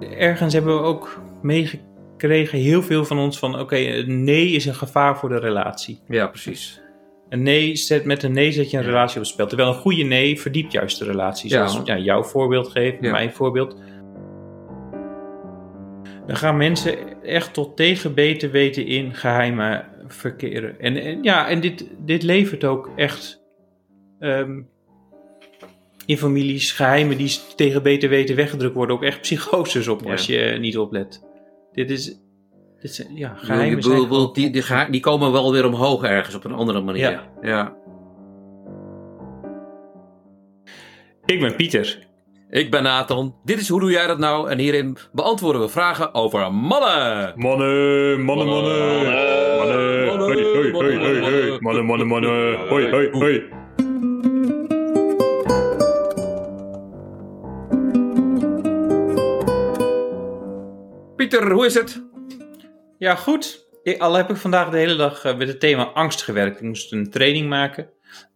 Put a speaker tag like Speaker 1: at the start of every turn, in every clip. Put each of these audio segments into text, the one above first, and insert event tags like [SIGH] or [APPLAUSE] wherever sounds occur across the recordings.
Speaker 1: Ergens hebben we ook meegekregen, heel veel van ons, van oké, een nee is een gevaar voor de relatie.
Speaker 2: Ja, precies.
Speaker 1: Een nee zet, met een nee zet je een relatie op het spel. Terwijl een goede nee verdiept juist de relatie. Zoals ja, jouw voorbeeld geeft,
Speaker 2: Ja.
Speaker 1: mijn voorbeeld. Dan gaan mensen echt tot tegen beter weten in geheimen verkeren. En, en ja, en dit, dit levert ook echt ehm, in families geheimen die tegen beter weten weggedrukt worden, ook echt psychoses op
Speaker 2: Ja.
Speaker 1: als je niet oplet. Dit is, dit zijn, ja, geheimen
Speaker 2: bedoel,
Speaker 1: zijn
Speaker 2: die, die, die komen wel weer omhoog ergens op een andere manier.
Speaker 1: Ja.
Speaker 2: ja.
Speaker 1: Ik ben Pieter.
Speaker 2: Ik ben Nathan. Dit is Hoe Doe Jij Dat Nou? En hierin beantwoorden we vragen over mannen.
Speaker 1: Mannen, mannen, mannen. Mannen,
Speaker 2: Mannen,
Speaker 1: hoi, hoi, hoi,
Speaker 2: mannen,
Speaker 1: hoi, hoi.
Speaker 2: mannen.
Speaker 1: Mannen, mannen, mannen. Hoi, hoi, hoi.
Speaker 2: Pieter, hoe is het?
Speaker 1: Ja, goed. Ik, al heb ik vandaag de hele dag eh, met het thema angst gewerkt. Ik moest een training maken.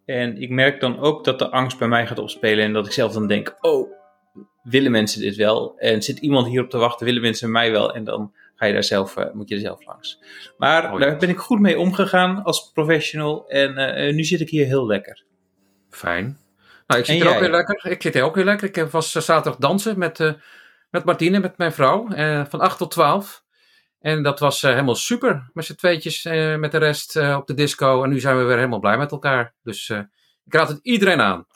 Speaker 1: En ik merk dan ook dat de angst bij mij gaat opspelen. En dat ik zelf dan denk, oh, willen mensen dit wel? En zit iemand hierop te wachten? Willen mensen mij wel? En dan ga je daar zelf, eh, moet je er zelf langs. Maar
Speaker 2: Oh ja.
Speaker 1: daar ben ik goed mee omgegaan als professional. En eh, eh, nu zit ik hier heel lekker.
Speaker 2: Fijn. Nou, ik zit
Speaker 1: En
Speaker 2: er ook weer lekker. Ik zit er ook weer lekker. Ik was zaterdag dansen met, met Martine, met mijn vrouw. eh, van 8 tot 12. En dat was eh, helemaal super. Met z'n tweetjes eh, met de rest eh, op de disco. En nu zijn we weer helemaal blij met elkaar. Dus eh, ik raad het iedereen aan.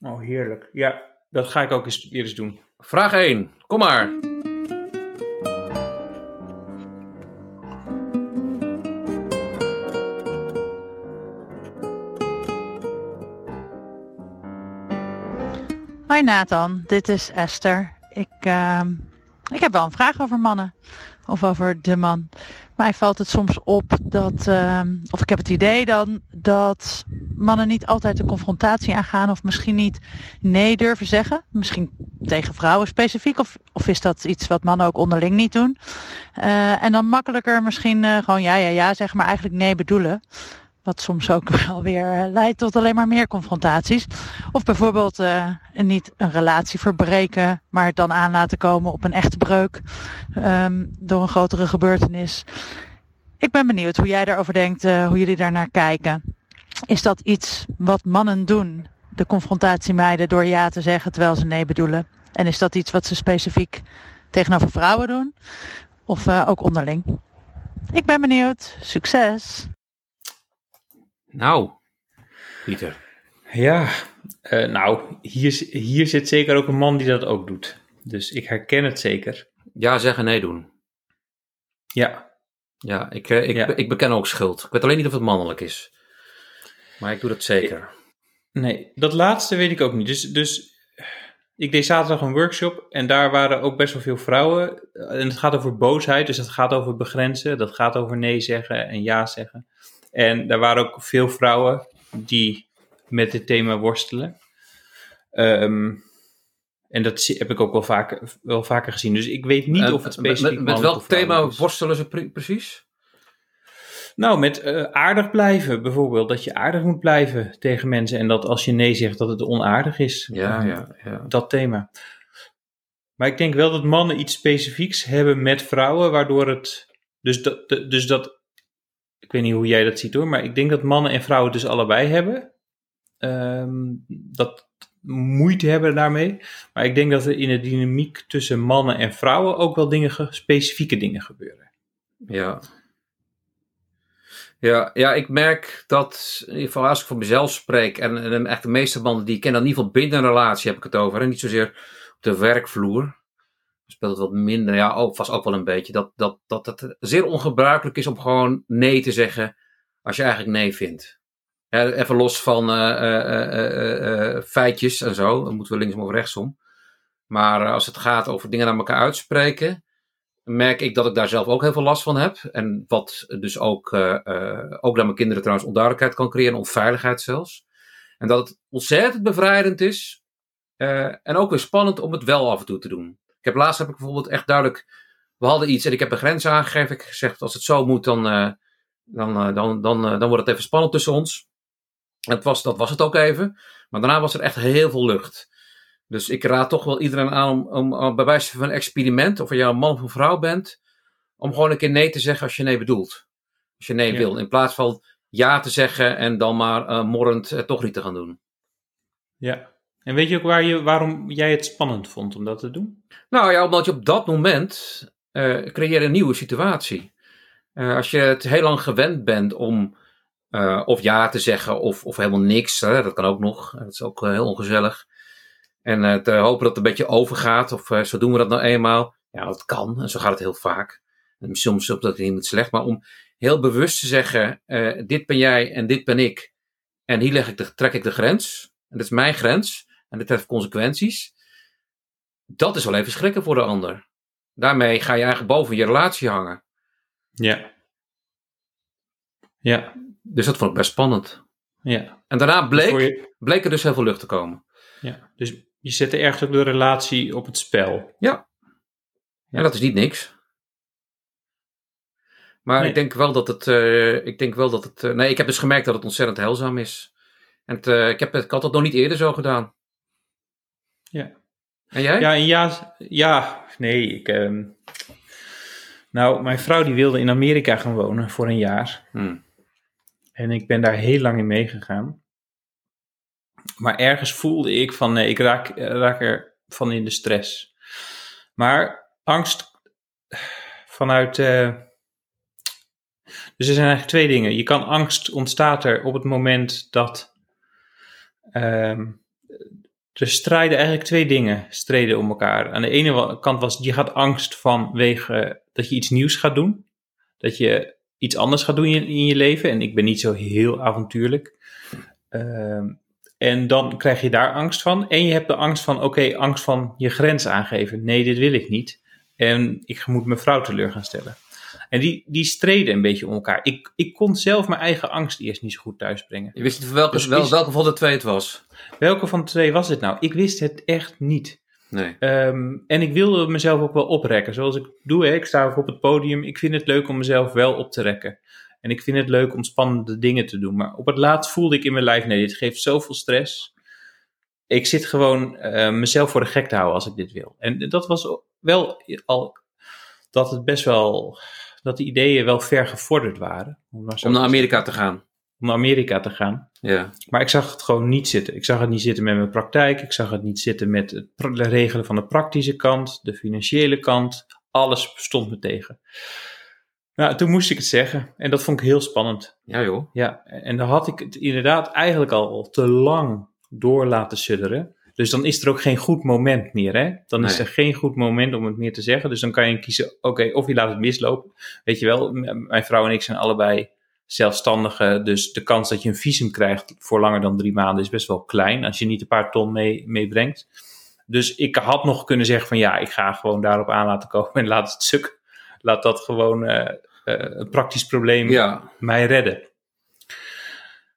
Speaker 1: Oh, heerlijk. Ja, dat ga ik ook eens, eens doen.
Speaker 2: Vraag 1. Kom maar.
Speaker 3: Hoi Nathan, dit is Esther. Ik, ehm, ik heb wel een vraag over mannen. Of over de man. Mij valt het soms op dat, ehm, of ik heb het idee dan, dat mannen niet altijd de confrontatie aangaan. Of misschien niet nee durven zeggen. Misschien tegen vrouwen specifiek. Of, of is dat iets wat mannen ook onderling niet doen. Eh, en dan makkelijker misschien eh, gewoon ja, ja, ja zeggen, maar eigenlijk nee bedoelen. Wat soms ook [LAUGHS] wel weer eh, leidt tot alleen maar meer confrontaties. Of bijvoorbeeld eh, niet een relatie verbreken, maar het dan aan laten komen op een echte breuk ehm, door een grotere gebeurtenis. Ik ben benieuwd hoe jij daarover denkt, eh, hoe jullie daarnaar kijken. Is dat iets wat mannen doen, de confrontatie mijden door ja te zeggen terwijl ze nee bedoelen? En is dat iets wat ze specifiek tegenover vrouwen doen? Of ook onderling? Ik ben benieuwd. Succes!
Speaker 2: Nou, Pieter.
Speaker 1: Ja, eh, nou, hier, hier zit zeker ook een man die dat ook doet. Dus ik herken het zeker.
Speaker 2: Ja zeggen, nee doen.
Speaker 1: Ja,
Speaker 2: Ja, ik, eh, ik,
Speaker 1: Ja.
Speaker 2: ik beken ook schuld. Ik weet alleen niet of het mannelijk is. Maar ik doe dat zeker.
Speaker 1: nee, dat laatste weet ik ook niet. Dus, dus ik deed zaterdag een workshop en daar waren ook best wel veel vrouwen. En het gaat over boosheid, dus het gaat over begrenzen. Dat gaat over nee zeggen en ja zeggen. En daar waren ook veel vrouwen die met dit thema worstelen. Ehm, en dat heb ik ook wel vaker, wel vaker gezien. Dus ik weet niet
Speaker 2: En
Speaker 1: of het specifiek
Speaker 2: Met, met welk thema
Speaker 1: is.
Speaker 2: worstelen ze pre- precies?
Speaker 1: Nou, met eh, aardig blijven bijvoorbeeld. Dat je aardig moet blijven tegen mensen. En dat als je nee zegt, dat het onaardig is.
Speaker 2: Ja,
Speaker 1: Eh,
Speaker 2: ja, ja.
Speaker 1: Dat thema. Maar ik denk wel dat mannen iets specifieks hebben met vrouwen, waardoor het. Dus dat, dus dat. Ik weet niet hoe jij dat ziet hoor, maar ik denk dat mannen en vrouwen dus allebei hebben. Ehm, dat moeite hebben daarmee. Maar ik denk dat er in de dynamiek tussen mannen en vrouwen ook wel dingen, ge- specifieke dingen gebeuren.
Speaker 2: Ja. Ja, ja, ik merk dat, in ieder geval als ik voor mezelf spreek, en, en echt de meeste mannen die ik ken, dan in ieder geval binnen een relatie heb ik het over, en niet zozeer op de werkvloer. Speelt wat minder, ja, ook, vast ook wel een beetje, dat, dat, dat het zeer ongebruikelijk is om gewoon nee te zeggen als je eigenlijk nee vindt. Ja, even los van eh, eh, eh, feitjes en zo, dan moeten we linksom of rechtsom. Maar als het gaat over dingen naar elkaar uitspreken, merk ik dat ik daar zelf ook heel veel last van heb. En wat dus ook, ook naar mijn kinderen trouwens onduidelijkheid kan creëren, onveiligheid zelfs. En dat het ontzettend bevrijdend is en ook weer spannend om het wel af en toe te doen. Ik heb laatst heb ik bijvoorbeeld echt duidelijk, we hadden iets en ik heb een grens aangegeven. Ik heb gezegd, als het zo moet, dan, eh, dan, eh, dan, dan, eh, dan wordt het even spannend tussen ons. Het was, dat was het ook even. Maar daarna was er echt heel veel lucht. Dus ik raad toch wel iedereen aan om, om, om bij wijze van een experiment, of je een man of een vrouw bent, om gewoon een keer nee te zeggen als je nee bedoelt. Als je nee
Speaker 1: Ja.
Speaker 2: wil. In plaats van ja te zeggen en dan maar morrend toch niet te gaan doen.
Speaker 1: Ja. En weet je ook waar je, waarom jij het spannend vond om dat te doen?
Speaker 2: Nou ja, omdat je op dat moment eh creëer een nieuwe situatie. Eh, als je het heel lang gewend bent om eh, of ja te zeggen of, of helemaal niks, hè, dat kan ook nog. Dat is ook heel ongezellig. En te hopen dat het een beetje overgaat of zo doen we dat nou eenmaal. Ja, dat kan en zo gaat het heel vaak. En soms op dat niet slecht, maar om heel bewust te zeggen, dit ben jij en dit ben ik. En hier leg ik de, trek ik de grens. En dit is mijn grens. En dit heeft consequenties dat is wel even schrikken voor de ander. Daarmee ga je eigenlijk boven je relatie hangen.
Speaker 1: Ja. Ja.
Speaker 2: Dus dat vond ik best spannend.
Speaker 1: Ja.
Speaker 2: En daarna
Speaker 1: Voor
Speaker 2: bleek,
Speaker 1: je-
Speaker 2: bleek er dus heel veel lucht te komen.
Speaker 1: ja. Dus je zette ergens ook de relatie op het spel.
Speaker 2: Ja. En dat is niet niks. Maar
Speaker 1: Nee.
Speaker 2: ik denk wel dat het. eh, ik denk wel dat het. eh, nee, ik heb dus gemerkt dat het ontzettend heilzaam is. En het, eh, ik, heb, het- ik had het nog niet eerder zo gedaan.
Speaker 1: Ja.
Speaker 2: En jij?
Speaker 1: Ja, en ja, ja, nee, ik. ehm, nou, mijn vrouw die wilde in Amerika gaan wonen voor een jaar.
Speaker 2: Hm.
Speaker 1: En ik ben daar heel lang in meegegaan. Maar ergens voelde ik van nee, ik raak, raak er van in de stress. Maar angst vanuit. eh, dus er zijn eigenlijk twee dingen. Je kan angst ontstaat er op het moment dat. ehm, er strijden eigenlijk twee dingen streden om elkaar. Aan de ene kant was, je gaat angst vanwege dat je iets nieuws gaat doen. Dat je iets anders gaat doen in, in je leven. En ik ben niet zo heel avontuurlijk. Ehm, en dan krijg je daar angst van. En je hebt de angst van, oké, angst van je grens aangeven. Nee, dit wil ik niet. En ik moet mijn vrouw teleur gaan stellen. En die, die streden een beetje om elkaar. Ik, ik kon zelf mijn eigen angst eerst niet zo goed thuisbrengen.
Speaker 2: Je wist niet welke,
Speaker 1: Dus
Speaker 2: wel, welke van de twee het was.
Speaker 1: Welke van de twee was het nou? Ik wist het echt niet.
Speaker 2: Nee.
Speaker 1: Ehm, en ik wilde mezelf ook wel oprekken. Zoals ik doe, hè. ik sta ook op het podium. Ik vind het leuk om mezelf wel op te rekken. En ik vind het leuk om spannende dingen te doen. Maar op het laatst voelde ik in mijn lijf, nee, dit geeft zoveel stress. Ik zit gewoon eh, mezelf voor de gek te houden als ik dit wil. En dat was wel al, dat het best wel, dat de ideeën wel ver gevorderd waren. Om naar,
Speaker 2: Om Amerika te gaan.
Speaker 1: om naar Amerika te gaan.
Speaker 2: Ja.
Speaker 1: Maar ik zag het gewoon niet zitten. Ik zag het niet zitten met mijn praktijk. Ik zag het niet zitten met het regelen van de praktische kant, de financiële kant. Alles stond me tegen. Nou, toen moest ik het zeggen. En dat vond ik heel spannend.
Speaker 2: Ja joh.
Speaker 1: Ja, en dan had ik het inderdaad eigenlijk al te lang door laten sudderen. Dus dan is er ook geen goed moment meer. Hè? Dan is er geen goed moment om het meer te zeggen. Dus dan kan je kiezen, oké, of je laat het mislopen. Weet je wel, mijn vrouw en ik zijn allebei zelfstandigen. Dus de kans dat je een visum krijgt voor langer dan drie maanden is best wel klein. Als je niet een paar ton mee, meebrengt. Dus ik had nog kunnen zeggen van ja, ik ga gewoon daarop aan laten komen en laat het stuk. Laat dat gewoon eh, eh, een praktisch probleem
Speaker 2: Ja.
Speaker 1: mij redden.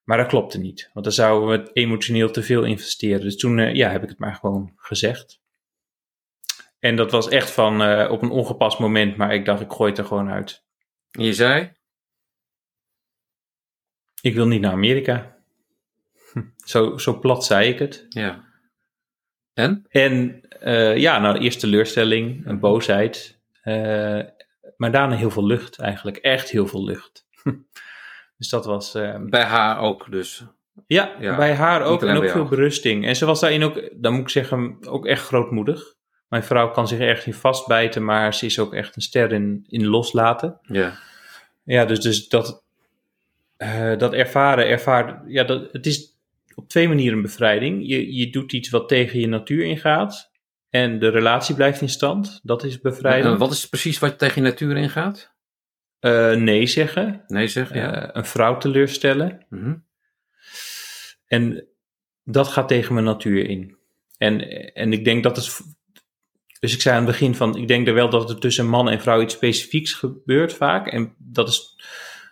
Speaker 1: Maar dat klopte niet, want dan zouden we emotioneel te veel investeren. Dus toen eh, ja, heb ik het maar gewoon gezegd. En dat was echt van eh, op een ongepast moment, maar ik dacht, ik gooi het er gewoon uit.
Speaker 2: En je zei?
Speaker 1: Ik wil niet naar Amerika. Hm, [LAUGHS] Zo, zo plat zei ik het.
Speaker 2: Ja. En?
Speaker 1: En eh, ja, nou, eerst teleurstelling, een boosheid. maar daarna heel veel lucht eigenlijk. Echt heel veel lucht. [LAUGHS] dus dat was... eh,
Speaker 2: Bij haar ook dus.
Speaker 1: Ja,
Speaker 2: Ja,
Speaker 1: bij haar ook en ook veel berusting. En ze was daarin ook, dan moet ik zeggen, ook echt grootmoedig. Mijn vrouw kan zich ergens in vastbijten, maar ze is ook echt een ster in, in loslaten.
Speaker 2: Ja.
Speaker 1: Ja, dus, dus dat, eh, dat ervaren, ervaren, ja, dat, het is op twee manieren een bevrijding. Je, je doet iets wat tegen je natuur ingaat en de relatie blijft in stand. Dat is bevrijding.
Speaker 2: En wat is precies wat tegen je natuur ingaat?
Speaker 1: Eh, nee zeggen,
Speaker 2: Nee zeg, ja.
Speaker 1: eh, een vrouw teleurstellen.
Speaker 2: Mhm.
Speaker 1: En dat gaat tegen mijn natuur in. En, en ik denk dat het. Dus ik zei aan het begin van, ik denk er wel dat er tussen man en vrouw iets specifieks gebeurt vaak. En dat is,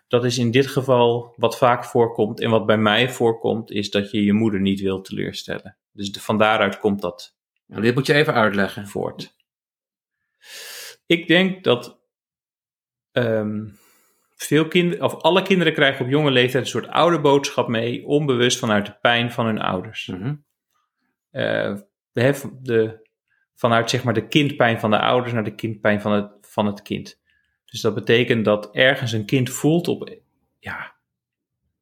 Speaker 1: dat is in dit geval wat vaak voorkomt. En wat bij mij voorkomt, is dat je je moeder niet wil teleurstellen. Dus de, van daaruit komt dat
Speaker 2: Nou, dit moet je even uitleggen.
Speaker 1: voort. Ik denk dat ehm, veel kinderen, of alle kinderen krijgen op jonge leeftijd een soort oude boodschap mee, onbewust vanuit de pijn van hun ouders.
Speaker 2: Mhm.
Speaker 1: Eh, de, de, vanuit zeg maar de kindpijn van de ouders naar de kindpijn van het, van het kind. Dus dat betekent dat ergens een kind voelt op ja,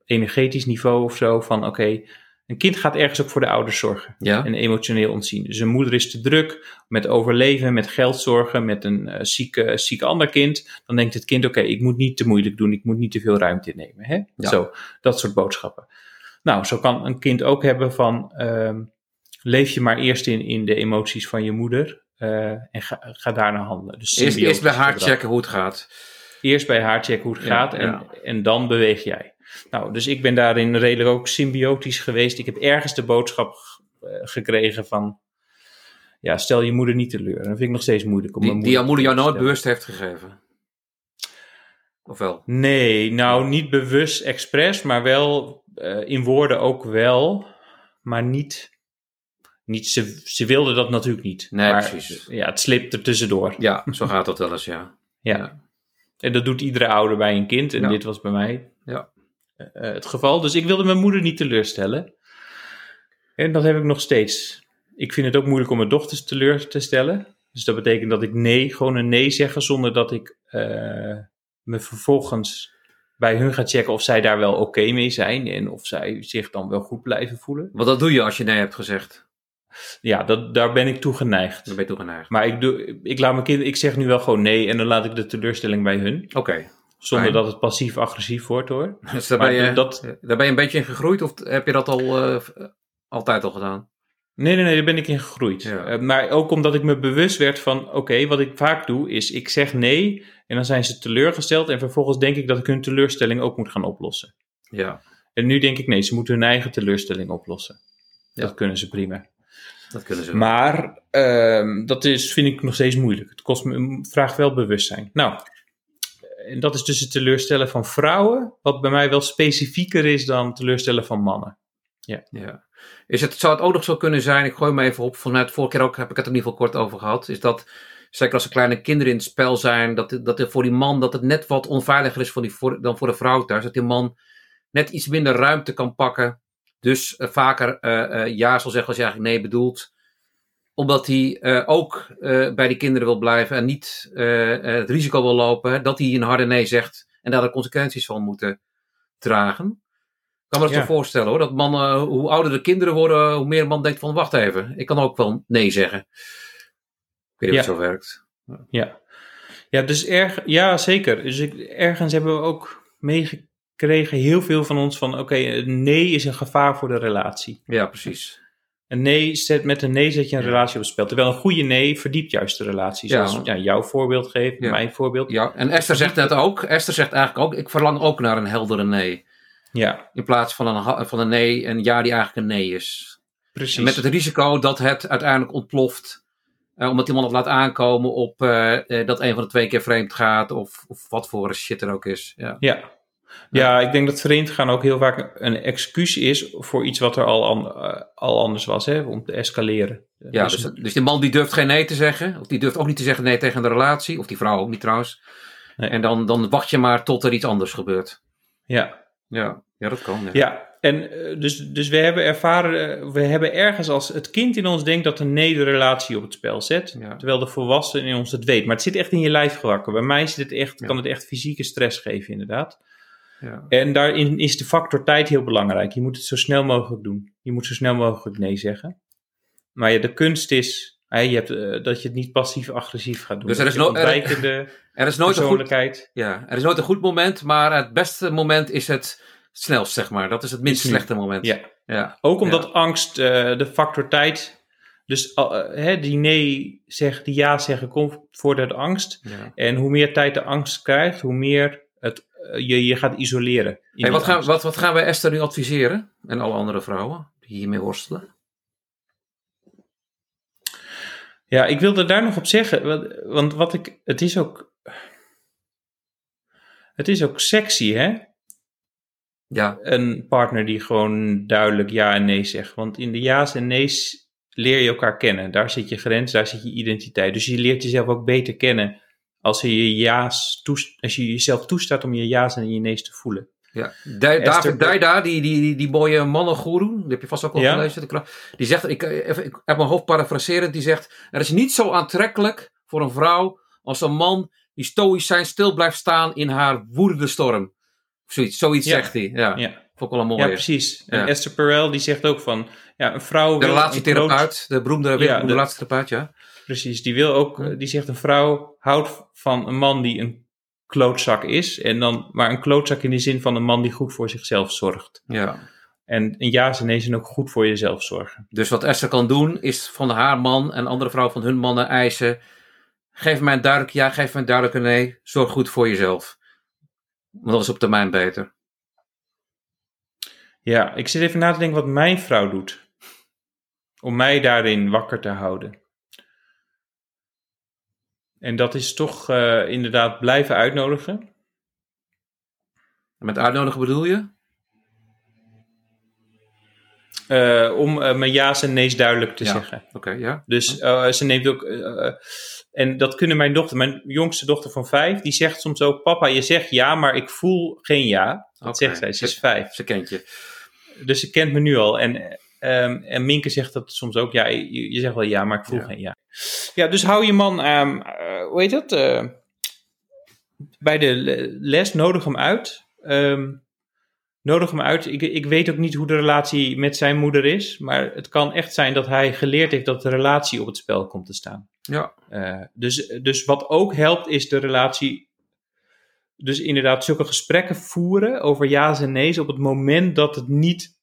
Speaker 1: energetisch niveau of zo van oké, een kind gaat ergens ook voor de ouders zorgen
Speaker 2: Ja.
Speaker 1: en emotioneel ontzien. Dus een moeder is te druk met overleven, met geld zorgen, met een eh, zieke, ziek ander kind. Dan denkt het kind, oké, ik moet niet te moeilijk doen, ik moet niet te veel ruimte innemen. Hè?
Speaker 2: Ja.
Speaker 1: Zo, dat soort boodschappen. Nou, zo kan een kind ook hebben van, ehm, leef je maar eerst in, in de emoties van je moeder eh, en ga, ga daarna handelen. Dus
Speaker 2: Eerst, eerst bij haar
Speaker 1: gedrag.
Speaker 2: checken hoe het gaat.
Speaker 1: Eerst bij haar checken hoe het
Speaker 2: Ja,
Speaker 1: gaat en, en dan beweeg jij. Nou, dus ik ben daarin redelijk ook symbiotisch geweest. Ik heb ergens de boodschap eh, gekregen van, ja, stel je moeder niet teleur. En dat vind ik nog steeds moeilijk om
Speaker 2: Die,
Speaker 1: mijn
Speaker 2: die jouw moeder jou nooit bewust heeft gegeven. Of wel?
Speaker 1: Nee, nou niet bewust expres, maar wel eh, in woorden ook wel, maar niet, niet ze, ze wilde dat natuurlijk niet.
Speaker 2: Nee,
Speaker 1: maar,
Speaker 2: precies.
Speaker 1: Ja, het slipt er tussendoor.
Speaker 2: Ja, zo gaat dat wel eens, ja.
Speaker 1: Ja.
Speaker 2: Ja.
Speaker 1: En dat doet iedere ouder bij een kind. En
Speaker 2: Ja.
Speaker 1: dit was bij mij
Speaker 2: Ja.
Speaker 1: Eh, het geval. Dus ik wilde mijn moeder niet teleurstellen. En dat heb ik nog steeds. Ik vind het ook moeilijk om mijn dochters teleur te stellen. Dus dat betekent dat ik nee, gewoon een nee zeggen zonder dat ik eh, me vervolgens bij hun ga checken of zij daar wel oké mee zijn en of zij zich dan wel goed blijven voelen.
Speaker 2: Want dat doe je als je nee hebt gezegd.
Speaker 1: Ja, dat, daar ben ik toe geneigd.
Speaker 2: Dan ben je toegeneigd.
Speaker 1: Maar ik, doe, ik laat mijn kinderen, ik zeg nu wel gewoon nee en dan laat ik de teleurstelling bij hun.
Speaker 2: Oké.
Speaker 1: Zonder
Speaker 2: Fijn.
Speaker 1: dat het passief-agressief wordt hoor. [LAUGHS]
Speaker 2: Dus daar ben, je,
Speaker 1: dat-
Speaker 2: daar ben je een beetje in gegroeid of heb je dat al eh, altijd al gedaan?
Speaker 1: Nee, nee, nee, daar ben ik in gegroeid.
Speaker 2: Ja.
Speaker 1: Eh, maar ook omdat ik me bewust werd van, oké, wat ik vaak doe is, ik zeg nee en dan zijn ze teleurgesteld en vervolgens denk ik dat ik hun teleurstelling ook moet gaan oplossen.
Speaker 2: Ja,
Speaker 1: En nu denk ik, nee, ze moeten hun eigen teleurstelling oplossen.
Speaker 2: Ja.
Speaker 1: Dat kunnen ze prima.
Speaker 2: dat kunnen ze.
Speaker 1: Maar ehm, dat is, vind ik nog steeds moeilijk. Het kost me, vraagt wel bewustzijn. Nou, en dat is dus het teleurstellen van vrouwen, wat bij mij wel specifieker is dan teleurstellen van mannen.
Speaker 2: Ja. Is het, zou het ook nog zo kunnen zijn, ik gooi me even op, vanuit vorige keer ook heb ik het er in ieder geval kort over gehad, is dat, zeker als er kleine kinderen in het spel zijn, dat, dat voor die man, dat het net wat onveiliger is voor die, dan voor de vrouw thuis, dat die man net iets minder ruimte kan pakken, dus eh, vaker eh, eh, ja zal zeggen als je eigenlijk nee bedoelt, omdat hij eh, ook eh, bij die kinderen wil blijven en niet eh, het risico wil lopen hè, dat hij een harde nee zegt en daar de consequenties van moeten dragen. Ik kan me dat
Speaker 1: Ja.
Speaker 2: zo voorstellen hoor. Dat mannen, hoe ouder de kinderen worden, hoe meer een man denkt van wacht even, ik kan ook wel nee zeggen. Ik weet niet of het zo werkt.
Speaker 1: Ja, ja dus erg, ja zeker. Dus ik, ergens hebben we ook meegekregen, heel veel van ons, van oké, nee is een gevaar voor de relatie.
Speaker 2: Ja, precies.
Speaker 1: Een nee zet, met een nee zet je een
Speaker 2: Ja.
Speaker 1: relatie op het spel. Terwijl een goede nee verdiept juist de relatie.
Speaker 2: Ja.
Speaker 1: Zoals ja, jouw voorbeeld geeft,
Speaker 2: Ja.
Speaker 1: mijn voorbeeld.
Speaker 2: Ja, en Esther zegt net ook, Esther zegt eigenlijk ook, ik verlang ook naar een heldere nee.
Speaker 1: Ja,
Speaker 2: In plaats van een, van een nee, een ja die eigenlijk een nee is.
Speaker 1: precies.
Speaker 2: En met het risico dat het uiteindelijk ontploft. eh, omdat iemand het laat aankomen op eh, eh, dat een van de twee keer vreemd gaat. Of, of wat voor shit er ook is. Ja.
Speaker 1: Ja. Ja, ik denk dat vreemd gaan ook heel vaak een excuus is voor iets wat er al, an- eh, al anders was, hè, om te escaleren.
Speaker 2: Ja,
Speaker 1: Dus-
Speaker 2: dus, dus die man die durft geen nee te zeggen. Of die durft ook niet te zeggen nee tegen de relatie. Of die vrouw ook niet trouwens.
Speaker 1: Nee.
Speaker 2: En dan, dan wacht je maar tot er iets anders gebeurt.
Speaker 1: ja.
Speaker 2: Ja, ja dat kan. Ja.
Speaker 1: Ja, en eh, dus, dus we hebben ervaren, eh, we hebben ergens als het kind in ons denkt dat een nee de relatie op het spel zet,
Speaker 2: Ja.
Speaker 1: terwijl de volwassene in ons het weet. Maar het zit echt in je lijf gewakken. Bij mij zit het echt,
Speaker 2: Ja.
Speaker 1: kan het echt fysieke stress geven, inderdaad.
Speaker 2: Ja.
Speaker 1: En daarin is de factor tijd heel belangrijk. Je moet het zo snel mogelijk doen. Je moet zo snel mogelijk nee zeggen. Maar ja, de kunst is hè, je hebt, eh, dat je het niet passief-agressief gaat doen.
Speaker 2: Dus er is no- er-
Speaker 1: ontwijkende [LAUGHS]
Speaker 2: Er, is nooit een goed,
Speaker 1: persoonlijkheid.
Speaker 2: ja, er is nooit een goed moment. Maar het beste moment is het snelst, zeg maar. Dat is het minst slechte moment.
Speaker 1: Ja.
Speaker 2: Ja.
Speaker 1: Ook omdat
Speaker 2: Ja.
Speaker 1: angst, eh, de factor tijd. Dus eh, hè, die nee zeggen, die ja zeggen, komt voort uit angst.
Speaker 2: Ja.
Speaker 1: En hoe meer tijd de angst krijgt, hoe meer het, je je gaat isoleren.
Speaker 2: Hey, wat, gaan, wat, wat gaan wij Esther nu adviseren? En alle andere vrouwen die hiermee worstelen?
Speaker 1: Ja, ik wilde daar nog op zeggen, want, want wat ik, het is ook, het is ook sexy, hè?
Speaker 2: Ja,
Speaker 1: Een partner die gewoon duidelijk ja en nee zegt. Want in de ja's en nee's leer je elkaar kennen. Daar zit je grens, daar zit je identiteit. Dus je leert jezelf ook beter kennen als je je ja's toest, als je jezelf toestaat om je ja's en je nee's te voelen.
Speaker 2: Ja, Da- David Dijda, die, die, die, die mooie mannengoeroe, die heb je vast ook al
Speaker 1: Ja.
Speaker 2: gelezen. Die zegt, ik, even, ik heb mijn hoofd parafraserend, die zegt, er is niet zo aantrekkelijk voor een vrouw als een man die stoïcijn stil blijft staan in haar woedende storm. Of zoiets, zoiets
Speaker 1: Ja.
Speaker 2: zegt hij. Ja,
Speaker 1: Ja,
Speaker 2: vond ik wel een
Speaker 1: ja precies. En. Esther Perel die zegt ook van, ja, een vrouw
Speaker 2: de relatietherapeut, de beroemde,
Speaker 1: de-
Speaker 2: relatietherapeut, ja.
Speaker 1: Precies, die wil ook, die zegt een vrouw houdt van een man die een klootzak is. En dan, maar een klootzak in de zin van een man die goed voor zichzelf zorgt.
Speaker 2: ja.
Speaker 1: En een ja en nee zijn ook goed voor jezelf zorgen.
Speaker 2: Dus wat Esther kan doen, is van haar man en andere vrouwen van hun mannen eisen. Geef mij een duidelijk ja, geef mij een duidelijke nee. Zorg goed voor jezelf. Want dat is op termijn beter.
Speaker 1: Ja, ik zit even na te denken wat mijn vrouw doet. Om mij daarin wakker te houden. En dat is toch eh, inderdaad blijven uitnodigen.
Speaker 2: En met uitnodigen bedoel je?
Speaker 1: eh, om eh, mijn ja's en nee's duidelijk te
Speaker 2: Ja.
Speaker 1: zeggen.
Speaker 2: Oké, ja.
Speaker 1: Dus ze neemt ook. en dat kunnen mijn dochter, mijn jongste dochter van vijf, die zegt soms ook: Papa, je zegt ja, maar ik voel geen ja. Dat zegt zij, ze is vijf.
Speaker 2: Ze kent je.
Speaker 1: Dus ze kent me nu al. En, ehm, en Minke zegt dat soms ook: Ja, je, je zegt wel ja, maar ik voel
Speaker 2: Ja.
Speaker 1: geen ja. Ja, dus hou je man, eh, hoe heet dat? eh, bij de le- les, nodig hem uit. Ehm, nodig hem uit. Ik, ik weet ook niet hoe de relatie met zijn moeder is. Maar het kan echt zijn dat hij geleerd heeft dat de relatie op het spel komt te staan.
Speaker 2: Ja.
Speaker 1: Eh, dus, dus wat ook helpt is de relatie. Dus inderdaad, zulke gesprekken voeren over ja's en nee's op het moment dat het niet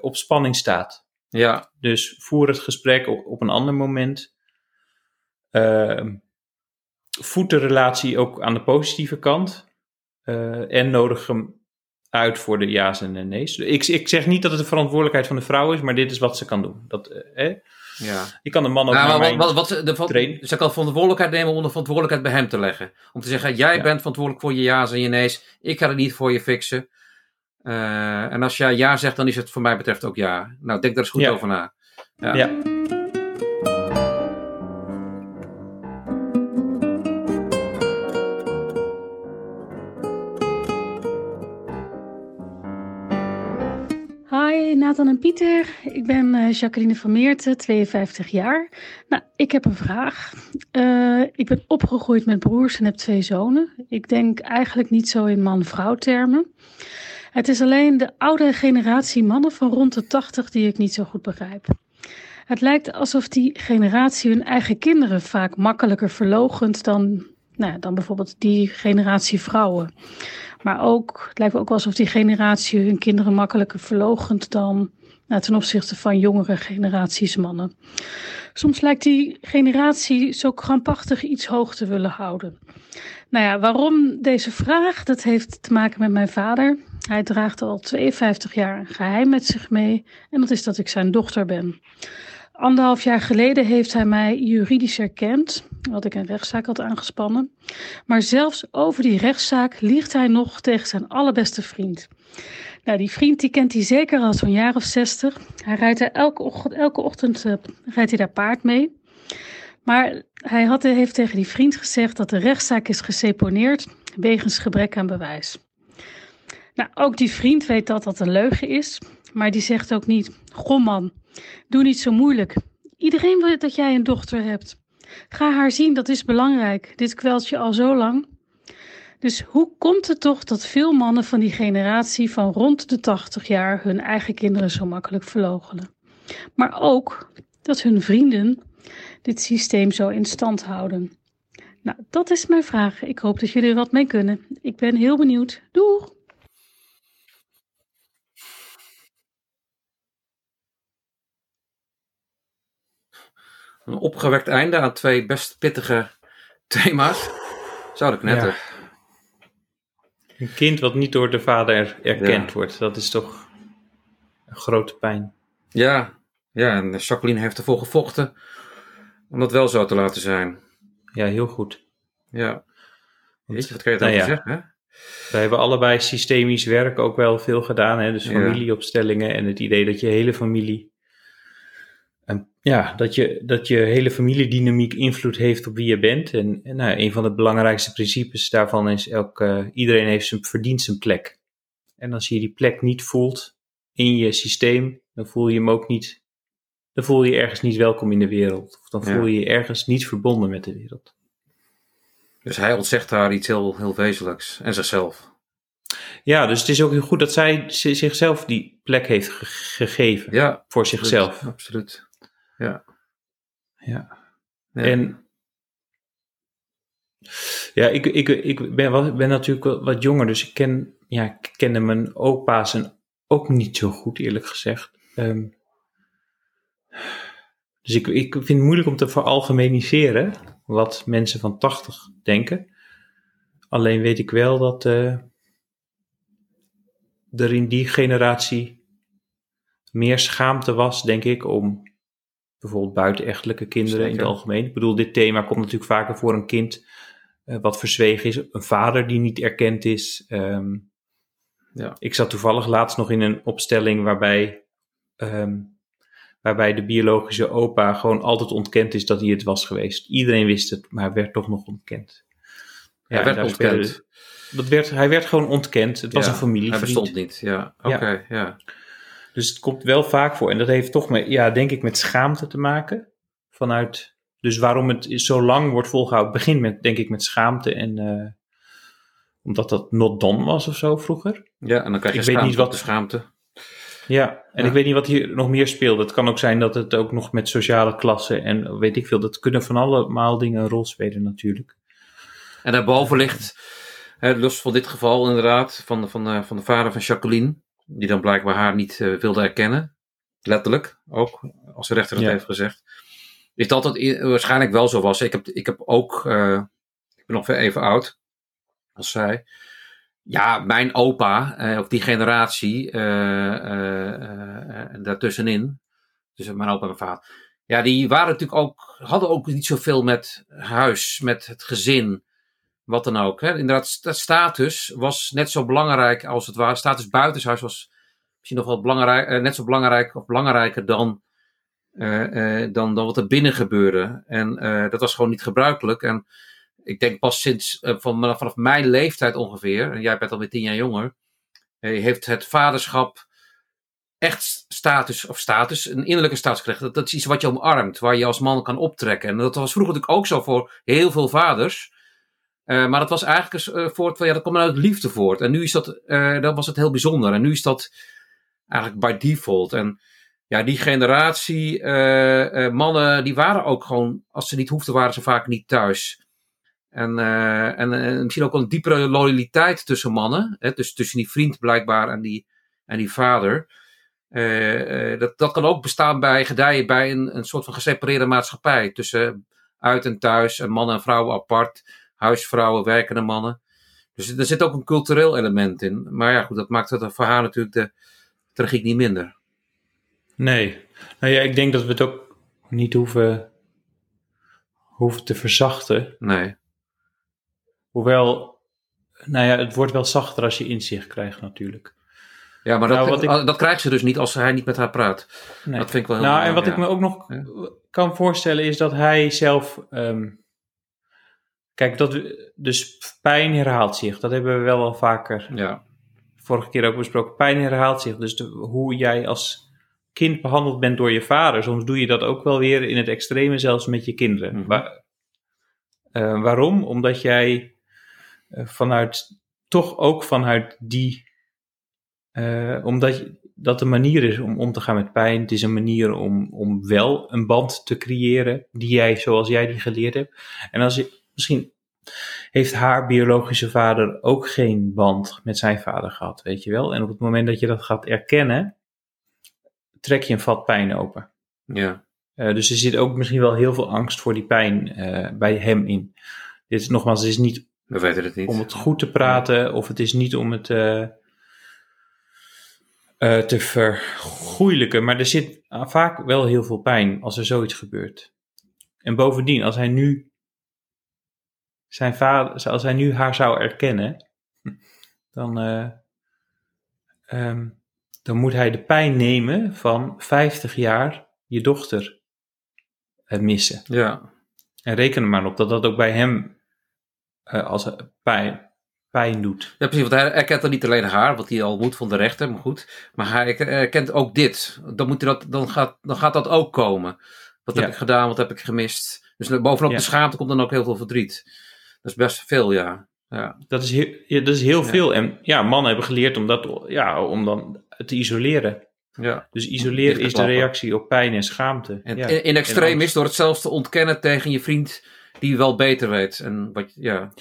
Speaker 1: op spanning staat.
Speaker 2: Ja.
Speaker 1: Dus voer het gesprek op, op een ander moment. Ehm voed de relatie ook aan de positieve kant. Eh, en nodig hem uit voor de ja's en de nee's. Ik, ik zeg niet dat het de verantwoordelijkheid van de vrouw is, maar dit is wat ze kan doen. Dat, eh,
Speaker 2: ja.
Speaker 1: Je kan de man ook
Speaker 2: Nou, maar wat, wat, wat, de,
Speaker 1: trainen.
Speaker 2: ze kan verantwoordelijkheid nemen om de verantwoordelijkheid bij hem te leggen. Om te zeggen, jij
Speaker 1: Ja.
Speaker 2: bent verantwoordelijk voor je ja's en je nee's. Ik ga het niet voor je fixen. Eh, en als jij ja zegt, dan is het voor mij betreft ook ja. Nou, denk daar eens goed
Speaker 1: Ja.
Speaker 2: over na. Ja.
Speaker 1: Ja.
Speaker 4: Hi, Nathan en Pieter. Ik ben eh, Jacqueline van Meerten, 52 jaar. Nou, ik heb een vraag. Eh, ik ben opgegroeid met broers en heb twee zonen. Ik denk eigenlijk niet zo in man-vrouw termen. Het is alleen de oude generatie mannen van rond de 80 die ik niet zo goed begrijp. Het lijkt alsof die generatie hun eigen kinderen vaak makkelijker verlogent dan, nou, dan bijvoorbeeld die generatie vrouwen. Maar ook, het lijkt ook alsof die generatie hun kinderen makkelijker verlogent dan nou, ten opzichte van jongere generaties mannen. Soms lijkt die generatie zo krampachtig iets hoog te willen houden. Nou ja, waarom deze vraag? Dat heeft te maken met mijn vader. Hij draagt al 52 jaar een geheim met zich mee en dat is dat ik zijn dochter ben. Anderhalf jaar geleden heeft hij mij juridisch erkend, wat ik een rechtszaak had aangespannen. Maar zelfs over die rechtszaak liegt hij nog tegen zijn allerbeste vriend. Nou, die vriend die kent hij zeker al zo'n jaar of zestig. Hij rijdt er elke ochtend, elke ochtend eh, rijdt hij daar paard mee. Maar hij had, heeft tegen die vriend gezegd dat de rechtszaak is geseponeerd wegens gebrek aan bewijs. Nou, ook die vriend weet dat dat een leugen is, maar die zegt ook niet: Goh man, doe niet zo moeilijk. Iedereen wil dat jij een dochter hebt. Ga haar zien, dat is belangrijk. Dit kwelt je al zo lang. Dus hoe komt het toch dat veel mannen van die generatie van rond de 80 jaar hun eigen kinderen zo makkelijk verloochenen? Maar ook dat hun vrienden dit systeem zo in stand houden. Nou, dat is mijn vraag. Ik hoop dat jullie er wat mee kunnen. Ik ben heel benieuwd. Doeg!
Speaker 2: Een opgewekt einde aan twee best pittige thema's. Zou ik net.
Speaker 1: Ja. Een kind wat niet door de vader erkend
Speaker 2: Ja.
Speaker 1: wordt, dat is toch een grote pijn.
Speaker 2: Ja, ja, en Jacqueline heeft ervoor gevochten om dat wel zo te laten zijn.
Speaker 1: Ja, heel goed.
Speaker 2: Ja. Weet je, wat kan je
Speaker 1: Nou
Speaker 2: daarover
Speaker 1: ja.
Speaker 2: zeggen? Hè?
Speaker 1: Wij hebben allebei systemisch werk ook wel veel gedaan. Hè? Dus familieopstellingen en het idee dat je hele familie. Ja, dat je, dat je hele familiedynamiek invloed heeft op wie je bent. En, en nou, een van de belangrijkste principes daarvan is: elk, iedereen heeft zijn, verdient zijn plek. En als je die plek niet voelt in je systeem, dan voel je hem ook niet. Dan voel je je ergens niet welkom in de wereld. Of dan
Speaker 2: Ja.
Speaker 1: voel je je ergens niet verbonden met de wereld.
Speaker 2: Dus hij ontzegt haar iets heel, heel wezenlijks. En zichzelf.
Speaker 1: Ja, dus het is ook heel goed dat zij zi- zichzelf die plek heeft ge- gegeven.
Speaker 2: Ja,
Speaker 1: Voor zichzelf.
Speaker 2: Absoluut. Ja.
Speaker 1: Ja. En ja, ik, ik, ik ben, ben natuurlijk wat jonger, dus ik ken, ja, ik kende mijn opa's en ook niet zo goed, eerlijk gezegd. Ehm, dus ik, ik vind het moeilijk om te veralgemeniseren wat mensen van 80 denken. Alleen weet ik wel dat eh, er in die generatie meer schaamte was, denk ik, om bijvoorbeeld buitenechtelijke kinderen in het algemeen. Ik bedoel, dit thema komt natuurlijk vaker voor een kind eh, wat verzwegen is, een vader die niet erkend is. Ehm,
Speaker 2: Ja.
Speaker 1: Ik zat toevallig laatst nog in een opstelling waarbij, ehm, waarbij de biologische opa gewoon altijd ontkend is dat hij het was geweest. Iedereen wist het, maar werd toch nog ontkend.
Speaker 2: Hij
Speaker 1: en
Speaker 2: werd ontkend.
Speaker 1: speelde- dat werd, hij werd gewoon ontkend. Het was
Speaker 2: Ja,
Speaker 1: een familie.
Speaker 2: Hij bestond niet. Ja, oké. ja.
Speaker 1: Dus het komt wel vaak voor. En dat heeft toch, met, ja, denk ik, met schaamte te maken. Vanuit, dus waarom het zo lang wordt volgehouden, begint met, denk ik, met schaamte. En eh, omdat dat not done was of zo vroeger.
Speaker 2: Ja, en dan krijg je
Speaker 1: Ik weet niet wat-
Speaker 2: de schaamte.
Speaker 1: Ja, en
Speaker 2: Ja.
Speaker 1: ik weet niet wat hier nog meer speelt. Het kan ook zijn dat het ook nog met sociale klassen en weet ik veel. Dat kunnen van allemaal dingen een rol spelen natuurlijk.
Speaker 2: En daarboven ligt, hè, los van dit geval inderdaad, van, van, de, van de vader van Jacqueline, die dan blijkbaar haar niet eh, wilde erkennen, letterlijk ook, als de rechter het
Speaker 1: Ja.
Speaker 2: heeft gezegd, is dat het waarschijnlijk wel zo was. Ik heb, ik heb ook, eh, ik ben nog weer even oud als zij. Ja, mijn opa, eh, of die generatie, en daartussenin, tussen mijn opa en mijn vader, ja, die waren natuurlijk ook, hadden ook niet zoveel met huis, met het gezin, wat dan ook. Hè. Inderdaad, sta- status was net zo belangrijk als het ware. Status buitenshuis was misschien nog wel belangrijk, eh, net zo belangrijk of belangrijker dan, eh, eh, dan, dan wat er binnen gebeurde. En eh, dat was gewoon niet gebruikelijk. En ik denk pas sinds, eh, van, vanaf mijn leeftijd ongeveer, en jij bent alweer tien jaar jonger, heeft het vaderschap echt status, of status, een innerlijke status gekregen. Dat, dat is iets wat je omarmt, waar je als man kan optrekken. En dat was vroeger natuurlijk ook zo voor heel veel vaders. Eh, maar dat was eigenlijk een uh, voort van, ja, dat kwam uit liefde voort. En nu is dat, uh, dat was het heel bijzonder. En nu is dat eigenlijk by default. En ja, die generatie mannen, die waren ook gewoon, als ze niet hoefden, waren ze vaak niet thuis. En, en, en, misschien ook een diepere loyaliteit tussen mannen. Hè, dus tussen die vriend blijkbaar en die, en die vader. Dat, dat kan ook bestaan bij gedijen bij een, een soort van gesepareerde maatschappij. Tussen uit en thuis en mannen en vrouwen apart. Huisvrouwen, werkende mannen. Dus er zit ook een cultureel element in. Maar ja, goed, dat maakt het voor haar natuurlijk de tragiek niet minder.
Speaker 1: Nee. Nou ja, ik denk dat we het ook niet hoeven, hoeven te verzachten.
Speaker 2: Nee.
Speaker 1: Hoewel, nou ja, het wordt wel zachter als je inzicht krijgt natuurlijk.
Speaker 2: Ja, maar dat, nou, ik, dat krijgt ze dus niet als hij niet met haar praat. Nee. Dat vind ik wel heel
Speaker 1: Nou, en wat
Speaker 2: ja.
Speaker 1: ik me ook nog ja. kan voorstellen is dat hij zelf. Um, kijk, dat, dus pijn herhaalt zich. Dat hebben we wel al vaker.
Speaker 2: Ja.
Speaker 1: Vorige keer ook besproken. Pijn herhaalt zich. Dus de, hoe jij als kind behandeld bent door je vader. Soms doe je dat ook wel weer in het extreme, zelfs met je kinderen.
Speaker 2: Mhm.
Speaker 1: Uh, waarom? Omdat jij uh, vanuit, toch ook vanuit die uh, omdat dat een manier is om om te gaan met pijn. Het is een manier om, om wel een band te creëren die jij, zoals jij die geleerd hebt. En als je, misschien heeft haar biologische vader ook geen band met zijn vader gehad, weet je wel. En op het moment dat je dat gaat erkennen, trek je een vat pijn open.
Speaker 2: Ja.
Speaker 1: Uh, dus er zit ook misschien wel heel veel angst voor die pijn uh, bij hem in. Dit is nogmaals, het is niet,
Speaker 2: We weten het niet
Speaker 1: om het goed te praten, of het is niet om het uh, te vergoeilijken, maar er zit vaak wel heel veel pijn als er zoiets gebeurt. En bovendien, als hij nu zijn vader, als hij nu haar zou erkennen, dan, uh, um, dan moet hij de pijn nemen van 50 jaar je dochter uh, missen.
Speaker 2: Ja.
Speaker 1: En reken er maar op dat dat ook bij hem uh, als pijn, pijn doet.
Speaker 2: Ja, precies, want hij erkent dan niet alleen haar, wat hij al moet van de rechter, maar goed. Maar hij erkent ook dit. Dan, moet hij dat, dan, gaat, dan gaat dat ook komen. Wat heb ik gedaan, wat heb ik gemist? Dus bovenop
Speaker 1: Ja.
Speaker 2: de schaamte komt dan ook heel veel verdriet. Dat is best veel, ja. ja.
Speaker 1: Dat is heel, ja, dat is heel
Speaker 2: Ja.
Speaker 1: veel. En ja, mannen hebben geleerd om, dat, ja, om dan te isoleren.
Speaker 2: ja.
Speaker 1: Dus isoleren is de reactie op pijn en schaamte.
Speaker 2: En
Speaker 1: ja.
Speaker 2: in, in extreem is door het zelfs te ontkennen tegen je vriend die wel beter weet. En wat, ja.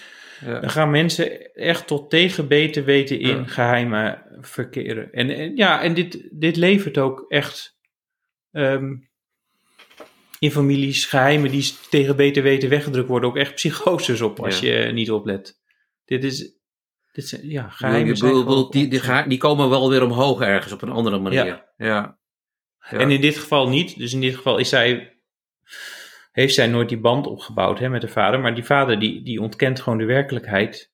Speaker 2: ja.
Speaker 1: Dan gaan mensen echt tot tegen beter weten in
Speaker 2: Ja.
Speaker 1: geheimen verkeren. En, en ja, en dit, dit levert ook echt ehm, in families geheimen die tegen beter weten weggedrukt worden, ook echt psychoses op als
Speaker 2: Ja.
Speaker 1: je niet oplet. Dit is, dit zijn, ja, geheimen zijn
Speaker 2: bedoel, die, die, geha- die komen wel weer omhoog ergens op een andere manier.
Speaker 1: Ja.
Speaker 2: Ja. Ja.
Speaker 1: En in dit geval niet. Dus in dit geval is zij, heeft zij nooit die band opgebouwd hè, met de vader. Maar die vader die, die ontkent gewoon de werkelijkheid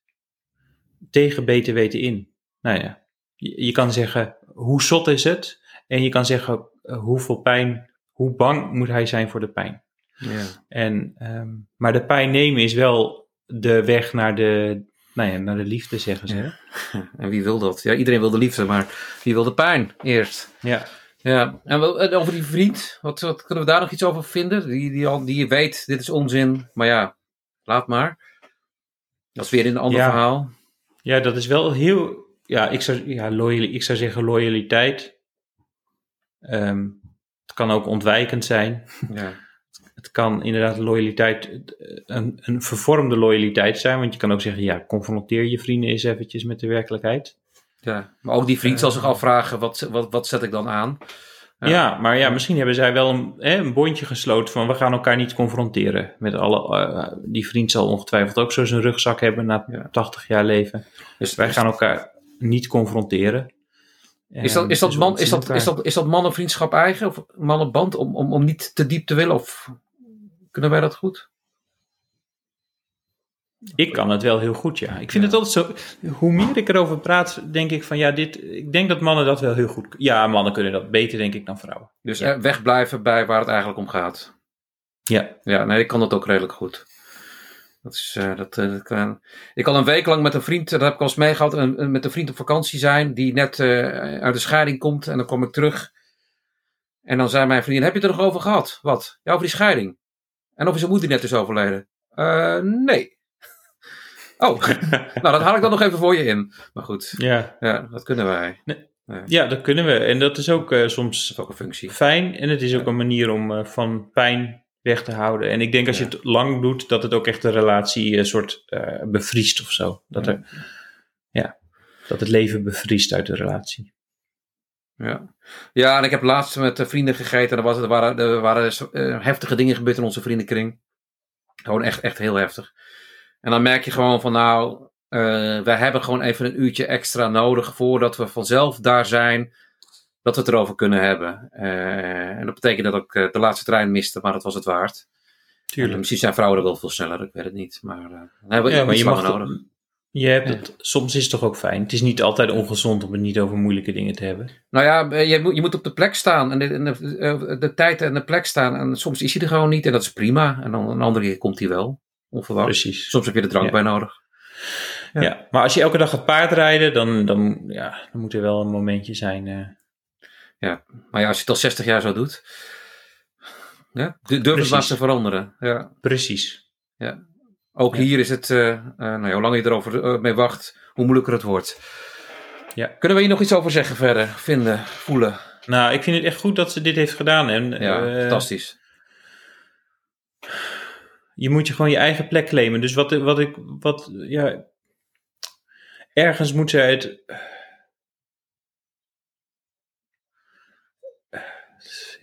Speaker 1: tegen beter weten in. Nou ja, je, je kan zeggen, hoe zot is het? En je kan zeggen, eh, hoeveel pijn, hoe bang moet hij zijn voor de pijn?
Speaker 2: Ja.
Speaker 1: En, ehm, maar de pijn nemen is wel de weg naar de, nou ja, naar de liefde, zeggen ze. [LAUGHS]
Speaker 2: En wie wil dat? Ja, iedereen wil de liefde, maar wie wil de pijn eerst?
Speaker 1: Ja.
Speaker 2: Ja, en en over die vriend, wat, wat kunnen we daar nog iets over vinden? Die, die, al, die weet, dit is onzin, maar ja, laat maar. Dat is weer een ander
Speaker 1: Ja.
Speaker 2: verhaal.
Speaker 1: Ja, dat is wel heel. Ja, ik zou, ja loyal, ik zou zeggen loyaliteit. Ehm, het kan ook ontwijkend zijn.
Speaker 2: Ja.
Speaker 1: Het kan inderdaad loyaliteit, eh, een, een vervormde loyaliteit zijn. Want je kan ook zeggen, ja, confronteer je vrienden eens eventjes met de werkelijkheid.
Speaker 2: Ja. Maar ook die vriend zal zich afvragen, wat, wat, wat zet ik dan aan?
Speaker 1: Ja,
Speaker 2: Ja.
Speaker 1: maar ja, misschien hebben zij wel een, hè, een bondje gesloten van we gaan elkaar niet confronteren. Met alle, eh, die vriend zal ongetwijfeld ook zo zijn rugzak hebben na
Speaker 2: Ja.
Speaker 1: 80 jaar leven.
Speaker 2: Dus,
Speaker 1: Wij gaan elkaar niet confronteren.
Speaker 2: Is, dat, is, dat man, is, dat, is, dat, is dat mannenvriendschap eigen? Of mannenband om, om, om niet te diep te willen? Of kunnen wij dat goed?
Speaker 1: Ik kan het wel heel goed, ja. Ik vind het altijd zo. Hoe meer ik erover praat, denk ik van ja, dit. Ik denk dat mannen dat wel heel goed. Ja, mannen kunnen dat beter, denk ik, dan vrouwen.
Speaker 2: Dus
Speaker 1: Ja.
Speaker 2: wegblijven bij waar het eigenlijk om gaat.
Speaker 1: Ja,
Speaker 2: Ja, nee, ik kan dat ook redelijk goed. Dat is, eh, dat, eh, dat kan... Ik kan een week lang met een vriend, dat heb ik al eens meegehad, een- met een vriend op vakantie zijn, die net eh, uit de scheiding komt. En dan kom ik terug. En dan zei mijn vriendin, heb je het er nog over gehad? Wat? Ja, over die scheiding. En over zijn moeder net is overleden. Nee. [LAUGHS] Oh, [LAUGHS] nou dat haal ik dan nog even voor je in. Maar goed,
Speaker 1: ja.
Speaker 2: ja, dat kunnen wij.
Speaker 1: ja, dat kunnen we. En dat is ook soms
Speaker 2: Dat is ook een functie.
Speaker 1: fijn. En het is ook een manier om van pijn weg te houden. En ik denk als je het lang doet, dat het ook echt de relatie een soort eh, bevriest of zo. Dat, er, ja, dat het leven bevriest uit de relatie.
Speaker 2: Ja. ja, en ik heb laatst met eh, vrienden gegeten. En er, was, er waren, er waren eh, heftige dingen gebeurd in onze vriendenkring. Gewoon echt, echt heel heftig. En dan merk je gewoon van nou, eh, wij hebben gewoon even een uurtje extra nodig voordat we vanzelf daar zijn. Dat we het erover kunnen hebben. Eh, en dat betekent dat ik eh, de laatste trein miste, maar dat was het waard. En misschien zijn vrouwen er wel veel sneller, ik weet het niet. Maar eh, hebben we
Speaker 1: Ja, maar je mag
Speaker 2: nodig.
Speaker 1: Je hebt
Speaker 2: Ja.
Speaker 1: het, soms is het toch ook fijn. Het is niet altijd ongezond om het niet over moeilijke dingen te hebben.
Speaker 2: Nou ja, je moet, je moet op de plek staan. En de, de, de tijd en de plek staan. En soms is hij er gewoon niet. En dat is prima. En dan een andere keer komt hij wel. Onverwacht.
Speaker 1: Precies.
Speaker 2: Soms heb je er drank
Speaker 1: Ja.
Speaker 2: bij nodig.
Speaker 1: Ja.
Speaker 2: Ja.
Speaker 1: maar als je elke dag gaat paardrijden, dan, dan, ja, dan moet er wel een momentje zijn. Eh.
Speaker 2: Maar ja, als je het al 60 jaar zo doet. Ja, du- durf het maar te veranderen. Ja.
Speaker 1: Precies.
Speaker 2: Ook
Speaker 1: Ja.
Speaker 2: hier is het, eh, eh, nou ja, hoe langer je erover eh, mee wacht, hoe moeilijker het wordt.
Speaker 1: Ja.
Speaker 2: Kunnen we hier nog iets over zeggen verder? Vinden, voelen?
Speaker 1: Nou, ik vind het echt goed dat ze dit heeft gedaan. En,
Speaker 2: Ja, fantastisch.
Speaker 1: je moet je gewoon je eigen plek claimen. Dus wat, wat ik, wat, ja, ergens moet zij het.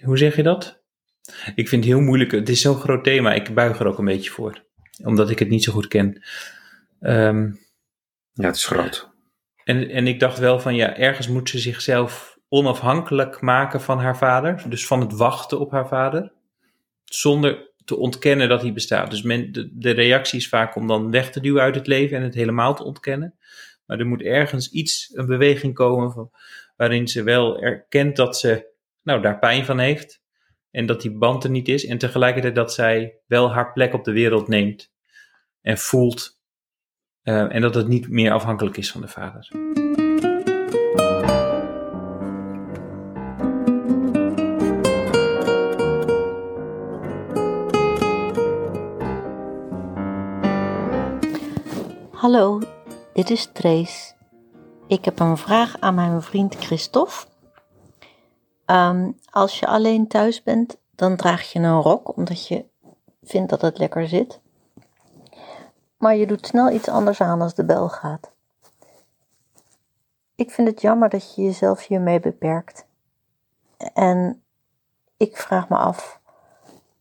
Speaker 1: Hoe zeg je dat? Ik vind het heel moeilijk. Het is zo'n groot thema. Ik buig er ook een beetje voor. Omdat ik het niet zo goed ken. Ehm,
Speaker 2: Ja, het is groot.
Speaker 1: en, en ik dacht wel van ja, ergens moet ze zichzelf onafhankelijk maken van haar vader. Dus van het wachten op haar vader. Zonder te ontkennen dat hij bestaat. Dus men, de, de reactie is vaak om dan weg te duwen uit het leven en het helemaal te ontkennen. Maar er moet ergens iets, een beweging komen van, waarin ze wel erkent dat ze nou, daar pijn van heeft. En dat die band er niet is. En tegelijkertijd dat zij wel haar plek op de wereld neemt. En voelt Eh, en dat het niet meer afhankelijk is van de vader.
Speaker 5: Hallo, dit is Trace. Ik heb een vraag aan mijn vriend Christophe. Ehm, als je alleen thuis bent, dan draag je een rok omdat je vindt dat het lekker zit. Maar je doet snel iets anders aan als de bel gaat. Ik vind het jammer dat je jezelf hiermee beperkt. En ik vraag me af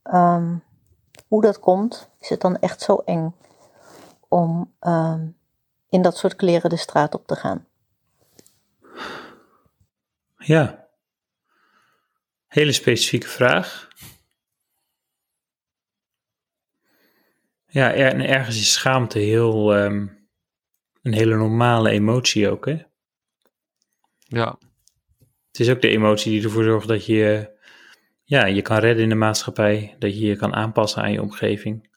Speaker 5: ehm, hoe dat komt. Is het dan echt zo eng om ehm, in dat soort kleren de straat op te gaan?
Speaker 1: Ja. Hele specifieke vraag. Ja, en ergens is schaamte heel, ehm, een hele normale emotie ook, hè?
Speaker 2: Ja.
Speaker 1: Het is ook de emotie die ervoor zorgt dat je ja, je kan redden in de maatschappij, dat je je kan aanpassen aan je omgeving.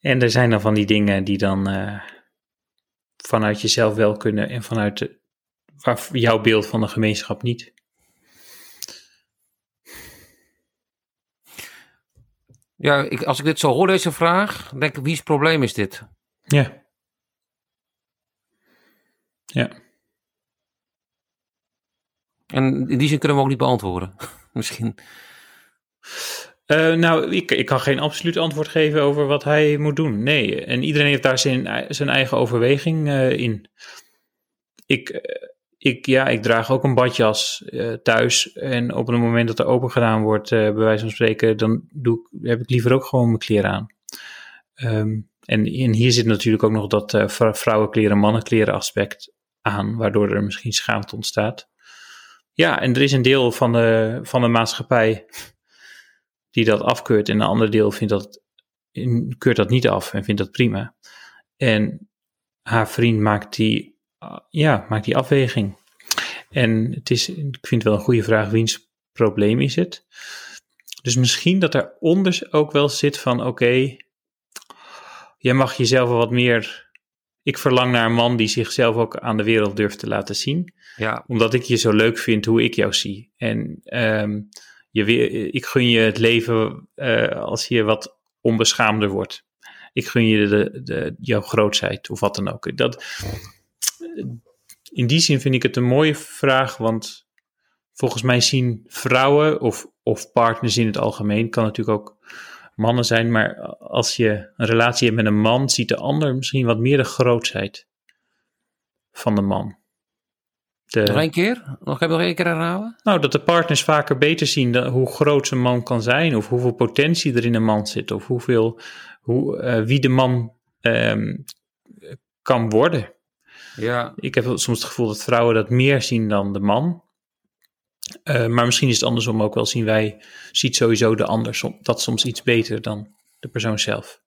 Speaker 1: En er zijn dan van die dingen die dan uh, vanuit jezelf wel kunnen en vanuit de, jouw beeld van de gemeenschap niet.
Speaker 2: Ja, ik, als ik dit zo hoor, deze vraag, denk ik, wie's probleem is dit?
Speaker 1: Ja. Ja.
Speaker 2: En in die zin kunnen we ook niet beantwoorden, [LAUGHS] misschien.
Speaker 1: Uh, nou, ik, ik kan geen absoluut antwoord geven over wat hij moet doen. Nee, en iedereen heeft daar zijn, zijn eigen overweging uh, in. Ik, uh, ik, ja, ik draag ook een badjas thuis. En op het moment dat er open gedaan wordt, bij wijze van spreken, dan doe ik, heb ik liever ook gewoon mijn kleren aan. Um, en, en hier zit natuurlijk ook nog dat vrouwenkleren, mannenkleren aspect aan, waardoor er misschien schaamte ontstaat. Ja, en er is een deel van de, van de maatschappij die dat afkeurt en een ander deel vindt dat, keurt dat niet af en vindt dat prima. En haar vriend maakt die, ja, maakt die afweging. En het is, ik vind het wel een goede vraag, wiens probleem is het? Dus misschien dat eronder ook wel zit van, oké, okay, jij mag jezelf wel wat meer ik verlang naar een man die zichzelf ook aan de wereld durft te laten zien.
Speaker 2: Ja.
Speaker 1: Omdat ik je zo leuk vind hoe ik jou zie. En um, je, ik gun je het leven uh, als je wat onbeschaamder wordt. Ik gun je de, de, jouw grootheid of wat dan ook. Dat, in die zin vind ik het een mooie vraag, want volgens mij zien vrouwen of, of partners in het algemeen, kan natuurlijk ook mannen zijn, maar als je een relatie hebt met een man, ziet de ander misschien wat meer de grootheid van de man.
Speaker 2: De, nog een keer? Nog heb nog één keer herhalen?
Speaker 1: Nou, dat de partners vaker beter zien hoe groot een man kan zijn, of hoeveel potentie er in een man zit, of hoeveel, hoe, uh, wie de man um, kan worden.
Speaker 2: Ja.
Speaker 1: Ik heb soms het gevoel dat vrouwen dat meer zien dan de man. Uh, maar misschien is het andersom ook wel. Zien wij, ziet sowieso de ander dat soms iets beter dan de persoon zelf.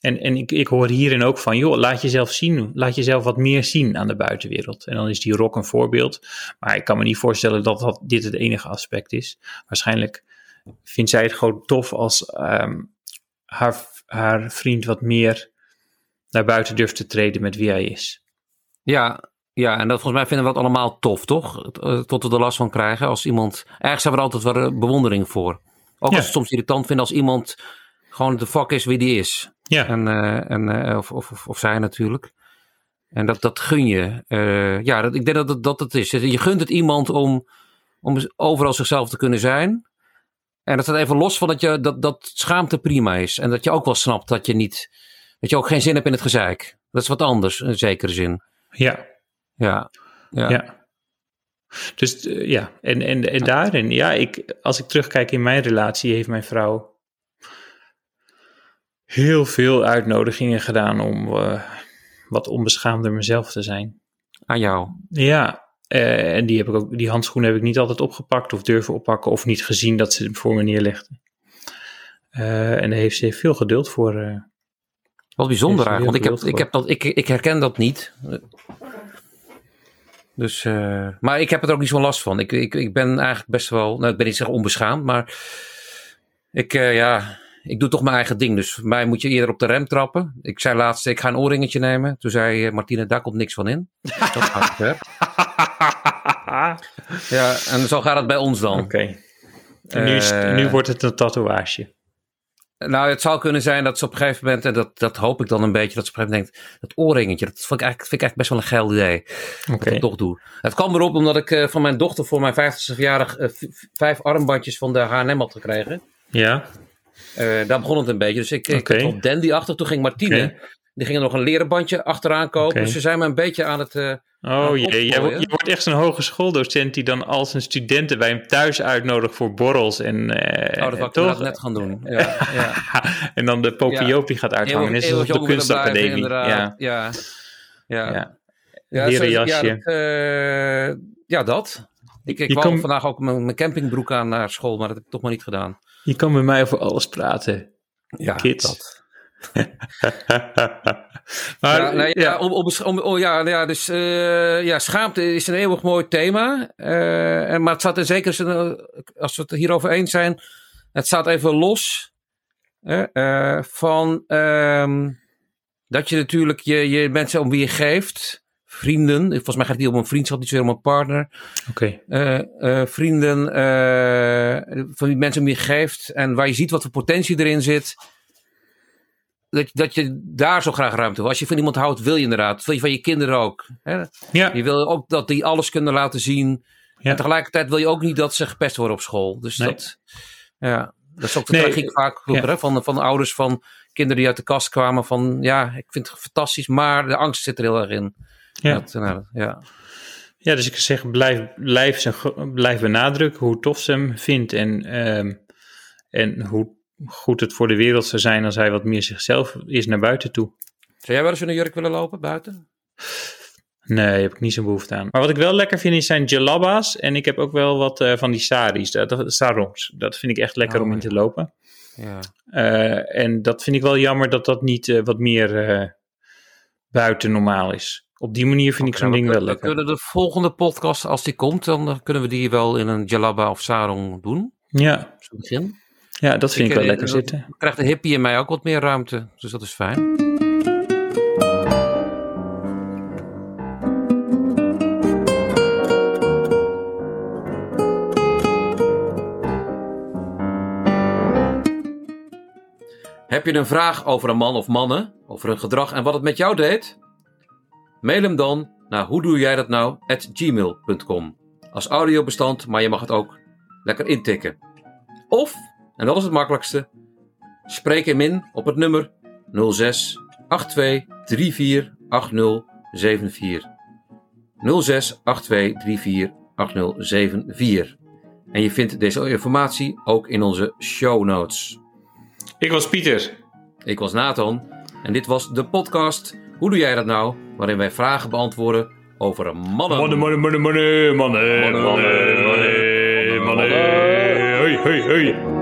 Speaker 1: En, en ik, ik hoor hierin ook van, joh, laat jezelf zien. Laat jezelf wat meer zien aan de buitenwereld. En dan is die rock een voorbeeld. Maar ik kan me niet voorstellen dat, dat dit het enige aspect is. Waarschijnlijk vindt zij het gewoon tof als um, haar, haar vriend wat meer naar buiten durft te treden met wie hij is.
Speaker 2: Ja, ja, en dat volgens mij vinden we dat allemaal tof, toch? Tot we er last van krijgen. Als iemand. Ergens hebben we er altijd wel bewondering voor. Ook als we het soms irritant vinden als iemand gewoon de fuck is wie die is.
Speaker 1: Ja.
Speaker 2: En, uh, en, uh, of, of, of zij natuurlijk. En dat, dat gun je. Uh, ja, dat, ik denk dat het, dat het is. Je gunt het iemand om, om overal zichzelf te kunnen zijn. En dat staat even los van dat, je, dat, dat schaamte prima is. En dat je ook wel snapt dat je niet. Dat je ook geen zin hebt in het gezeik. Dat is wat anders, in zekere zin.
Speaker 1: Ja,
Speaker 2: ja, ja.
Speaker 1: ja. Dus uh, ja, en, en, en daarin, ja, ik, als ik terugkijk in mijn relatie, heeft mijn vrouw heel veel uitnodigingen gedaan om uh, wat onbeschaamder mezelf te zijn.
Speaker 2: Aan jou?
Speaker 1: Ja, uh, en die, heb ik ook, die handschoenen heb ik niet altijd opgepakt of durven oppakken of niet gezien dat ze voor me neerlegde. en daar heeft ze veel geduld voor.
Speaker 2: Wat bijzonder eigenlijk, want ik, heb, ik, heb dat, ik, ik herken dat niet. Dus, uh, maar ik heb er ook niet zo last van. Ik, ik, ik ben eigenlijk best wel, nou ik ben niet zeggen onbeschaamd, maar ik, uh, ja, ik doe toch mijn eigen ding. Dus voor mij moet je eerder op de rem trappen. Ik zei laatst, ik ga een oorringetje nemen. Toen zei eh, Martine, daar komt niks van in. Dat gaat ver. [LAUGHS] Ja, en zo gaat het bij ons dan.
Speaker 1: Oké. En nu, is-
Speaker 2: Eh,
Speaker 1: nu wordt het een tatoeage.
Speaker 2: Nou, het zou kunnen zijn dat ze op een gegeven moment, en dat, dat hoop ik dan een beetje, dat ze op een gegeven moment denkt, dat oorringetje, dat vind ik eigenlijk, vind ik eigenlijk best wel een geil idee. Dat
Speaker 1: Oké.
Speaker 2: ik het toch doe. Het kwam erop omdat ik eh, van mijn dochter voor mijn 50ste verjaardag eh, v- vijf armbandjes van de H&M had gekregen.
Speaker 1: Ja,
Speaker 2: Eh, daar begon het een beetje. Dus ik, ik had op Dandy achter. Toen ging Martine,
Speaker 1: Oké.
Speaker 2: Die ging er nog een leren bandje achteraan kopen. Dus ze zijn me een beetje aan het... eh,
Speaker 1: Oh jee, je wordt echt zo'n hogeschooldocent die dan al zijn studenten bij hem thuis uitnodigt voor borrels en eh
Speaker 2: oh, dat ik net gaan doen. [LAUGHS] Ja, ja. [LAUGHS]
Speaker 1: en dan de popiopie gaat uithangen, net zoals op de
Speaker 2: blijven,
Speaker 1: kunstacademie. Ja,
Speaker 2: Ja. Ja.
Speaker 1: Leren jasje.
Speaker 2: dat, eh, ja, dat. Ik, ik
Speaker 1: kan-
Speaker 2: vandaag ook mijn, mijn campingbroek aan naar school, maar dat heb ik toch maar niet gedaan.
Speaker 1: Je kan met mij over alles praten.
Speaker 2: Ja,
Speaker 1: Kids.
Speaker 2: dat. [LAUGHS]
Speaker 1: maar
Speaker 2: ja, nee, ja,
Speaker 1: ja,
Speaker 2: om, om, om- oh, ja, nou ja, dus eh, ja, schaamte is een eeuwig mooi thema. Eh, en, maar het staat in zeker, eh, als we het hierover eens zijn, het staat even los van ehm, dat je natuurlijk je, je mensen om wie je geeft, vrienden, volgens mij gaat het niet om een vriendschap, niet zozeer om een partner,
Speaker 1: Oké,
Speaker 2: vrienden, van die mensen om wie je geeft en waar je ziet wat voor potentie erin zit. Dat, dat je daar zo graag ruimte wil. Als je van iemand houdt, wil je inderdaad. Wil je van je kinderen ook. Hè?
Speaker 1: ja,
Speaker 2: Je wil ook dat die alles kunnen laten zien.
Speaker 1: Ja.
Speaker 2: En tegelijkertijd wil je ook niet dat ze gepest worden op school. Dus
Speaker 1: Nee.
Speaker 2: dat, ja, dat is ook de
Speaker 1: Nee,
Speaker 2: tragiek vaak vroeger,
Speaker 1: ja.
Speaker 2: hè, van, van ouders van kinderen die uit de kast kwamen. Van ja, ik vind het fantastisch, maar de angst zit er heel erg in.
Speaker 1: ja.
Speaker 2: Dat, nou, ja.
Speaker 1: Ja, dus ik zeg, blijf, blijf, zijn, blijf benadrukken hoe tof ze hem vindt en, ehm, en hoe goed het voor de wereld zou zijn als hij wat meer zichzelf is naar buiten toe.
Speaker 2: Zou jij wel eens in een jurk willen lopen buiten?
Speaker 1: Nee, heb ik niet zo'n behoefte aan. Maar wat ik wel lekker vind is zijn jalabas en ik heb ook wel wat eh, van die saris, dat, dat, sarongs. Dat vind ik echt lekker
Speaker 2: Oh,
Speaker 1: om in te lopen.
Speaker 2: Ja.
Speaker 1: Eh, en dat vind ik wel jammer dat dat niet eh, wat meer buiten normaal is. Op die manier vind ik zo'n
Speaker 2: Nou,
Speaker 1: ding
Speaker 2: we,
Speaker 1: wel
Speaker 2: we
Speaker 1: lekker.
Speaker 2: kunnen de volgende podcast, als die komt, dan kunnen we die wel in een jalaba of sarong doen.
Speaker 1: Ja,
Speaker 2: Zo begin.
Speaker 1: Ja, dat vind ik, wel
Speaker 2: eh,
Speaker 1: lekker
Speaker 2: dan
Speaker 1: zitten.
Speaker 2: Krijgt de hippie in mij ook wat meer ruimte. Dus dat is fijn. Heb je een vraag over een man of mannen, over hun gedrag en wat het met jou deed? Mail hem dan naar hoe doe jij dat nou at gmail.com. Als audiobestand, maar je mag het ook lekker intikken. Of, en dat is het makkelijkste, spreek hem in op het nummer 06 82 34 80 74. 06 82 34 80 74. En je vindt deze informatie ook in onze show notes.
Speaker 1: Ik was Pieter.
Speaker 2: Ik was Nathan en dit was de podcast Hoe doe jij dat nou? Waarin wij vragen beantwoorden over mannen.
Speaker 1: Mannen, mannen, mannen, mannen, mannen, mannen, mannen, mannen. Hoi, hoi, hoi.